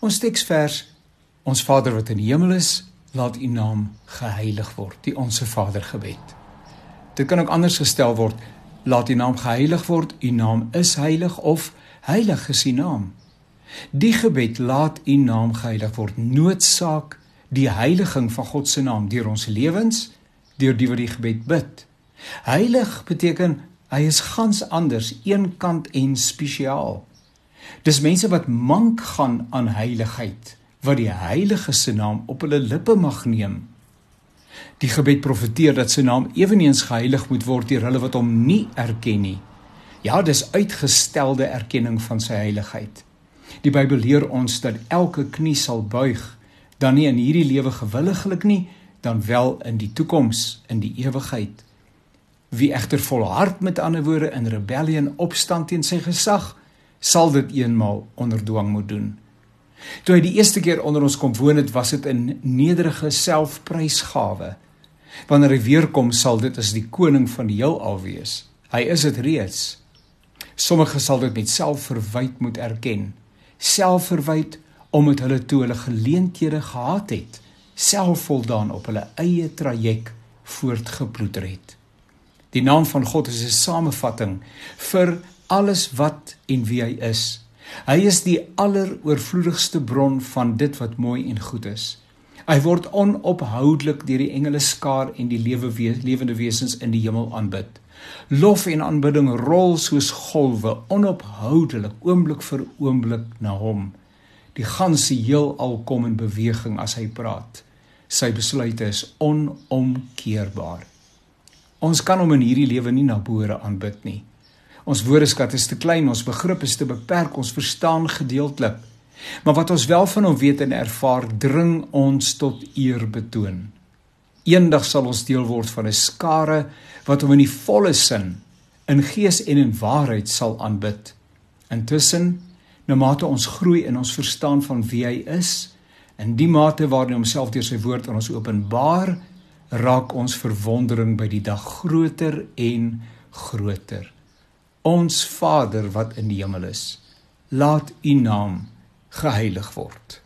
Ons teksvers: Ons Vader wat in die hemel is, laat U naam geheilig word. Die Onse Vader gebed. Dit kan ook anders gestel word: Laat U naam geheilig word. U naam is heilig of heilig is U naam. Die gebed laat U naam geheilig word noodsaak die heiliging van God se naam deur ons lewens, deur die wat die gebed bid. Heilig beteken hy is gans anders, eenkant en spesiaal. Dis mense wat mank gaan aan heiligheid wat die heilige se naam op hulle lippe mag neem. Die gebed profeteer dat sy naam ewenigs geheilig moet word deur hulle wat hom nie erken nie. Ja, dis uitgestelde erkenning van sy heiligheid. Die Bybel leer ons dat elke knie sal buig, dan nie in hierdie lewe gewilliglik nie, dan wel in die toekoms, in die ewigheid. Wie egter volhard met ander woorde in rebellie en opstand teen sy gesag, sal dit eenmaal onder dwang moet doen. Toe hy die eerste keer onder ons kom woon het, was dit 'n nederige selfprysgawe. Wanneer hy weer kom, sal dit as die koning van die heelal wees. Hy is dit reeds. Sommige sal dit met selfverwyd moet erken. Selfverwyd omdat hulle toe hulle geleenthede gehad het, selfvoldaan op hulle eie traject voortgeploeter het. Die naam van God is 'n samevatting vir alles wat en wie hy is. Hy is die alleroorvloedigste bron van dit wat mooi en goed is. Hy word onophoudelik deur die engele skaar en die lewe lewende wesens in die hemel aanbid. Lof en aanbidding rol soos golwe onophoudelik oomblik vir oomblik na hom. Die ganse heelal kom in beweging as hy praat. Sy besluite is onomkeerbaar. Ons kan hom in hierdie lewe nie na behoore aanbid nie. Ons woordeskat is te klein, ons begrip is te beperk, ons verstaan gedeeltelik. Maar wat ons wel van hom weet en ervaar, dring ons tot eer betoon. Eendag sal ons deel word van 'n skare wat hom in die volle sin in gees en in waarheid sal aanbid. Intussen, na mate ons groei in ons verstaan van wie hy is, in die mate waarin homself deur sy woord aan ons openbaar, raak ons verwondering by die dag groter en groter. Ons Vader wat in die hemel is, laat U naam geheilig word.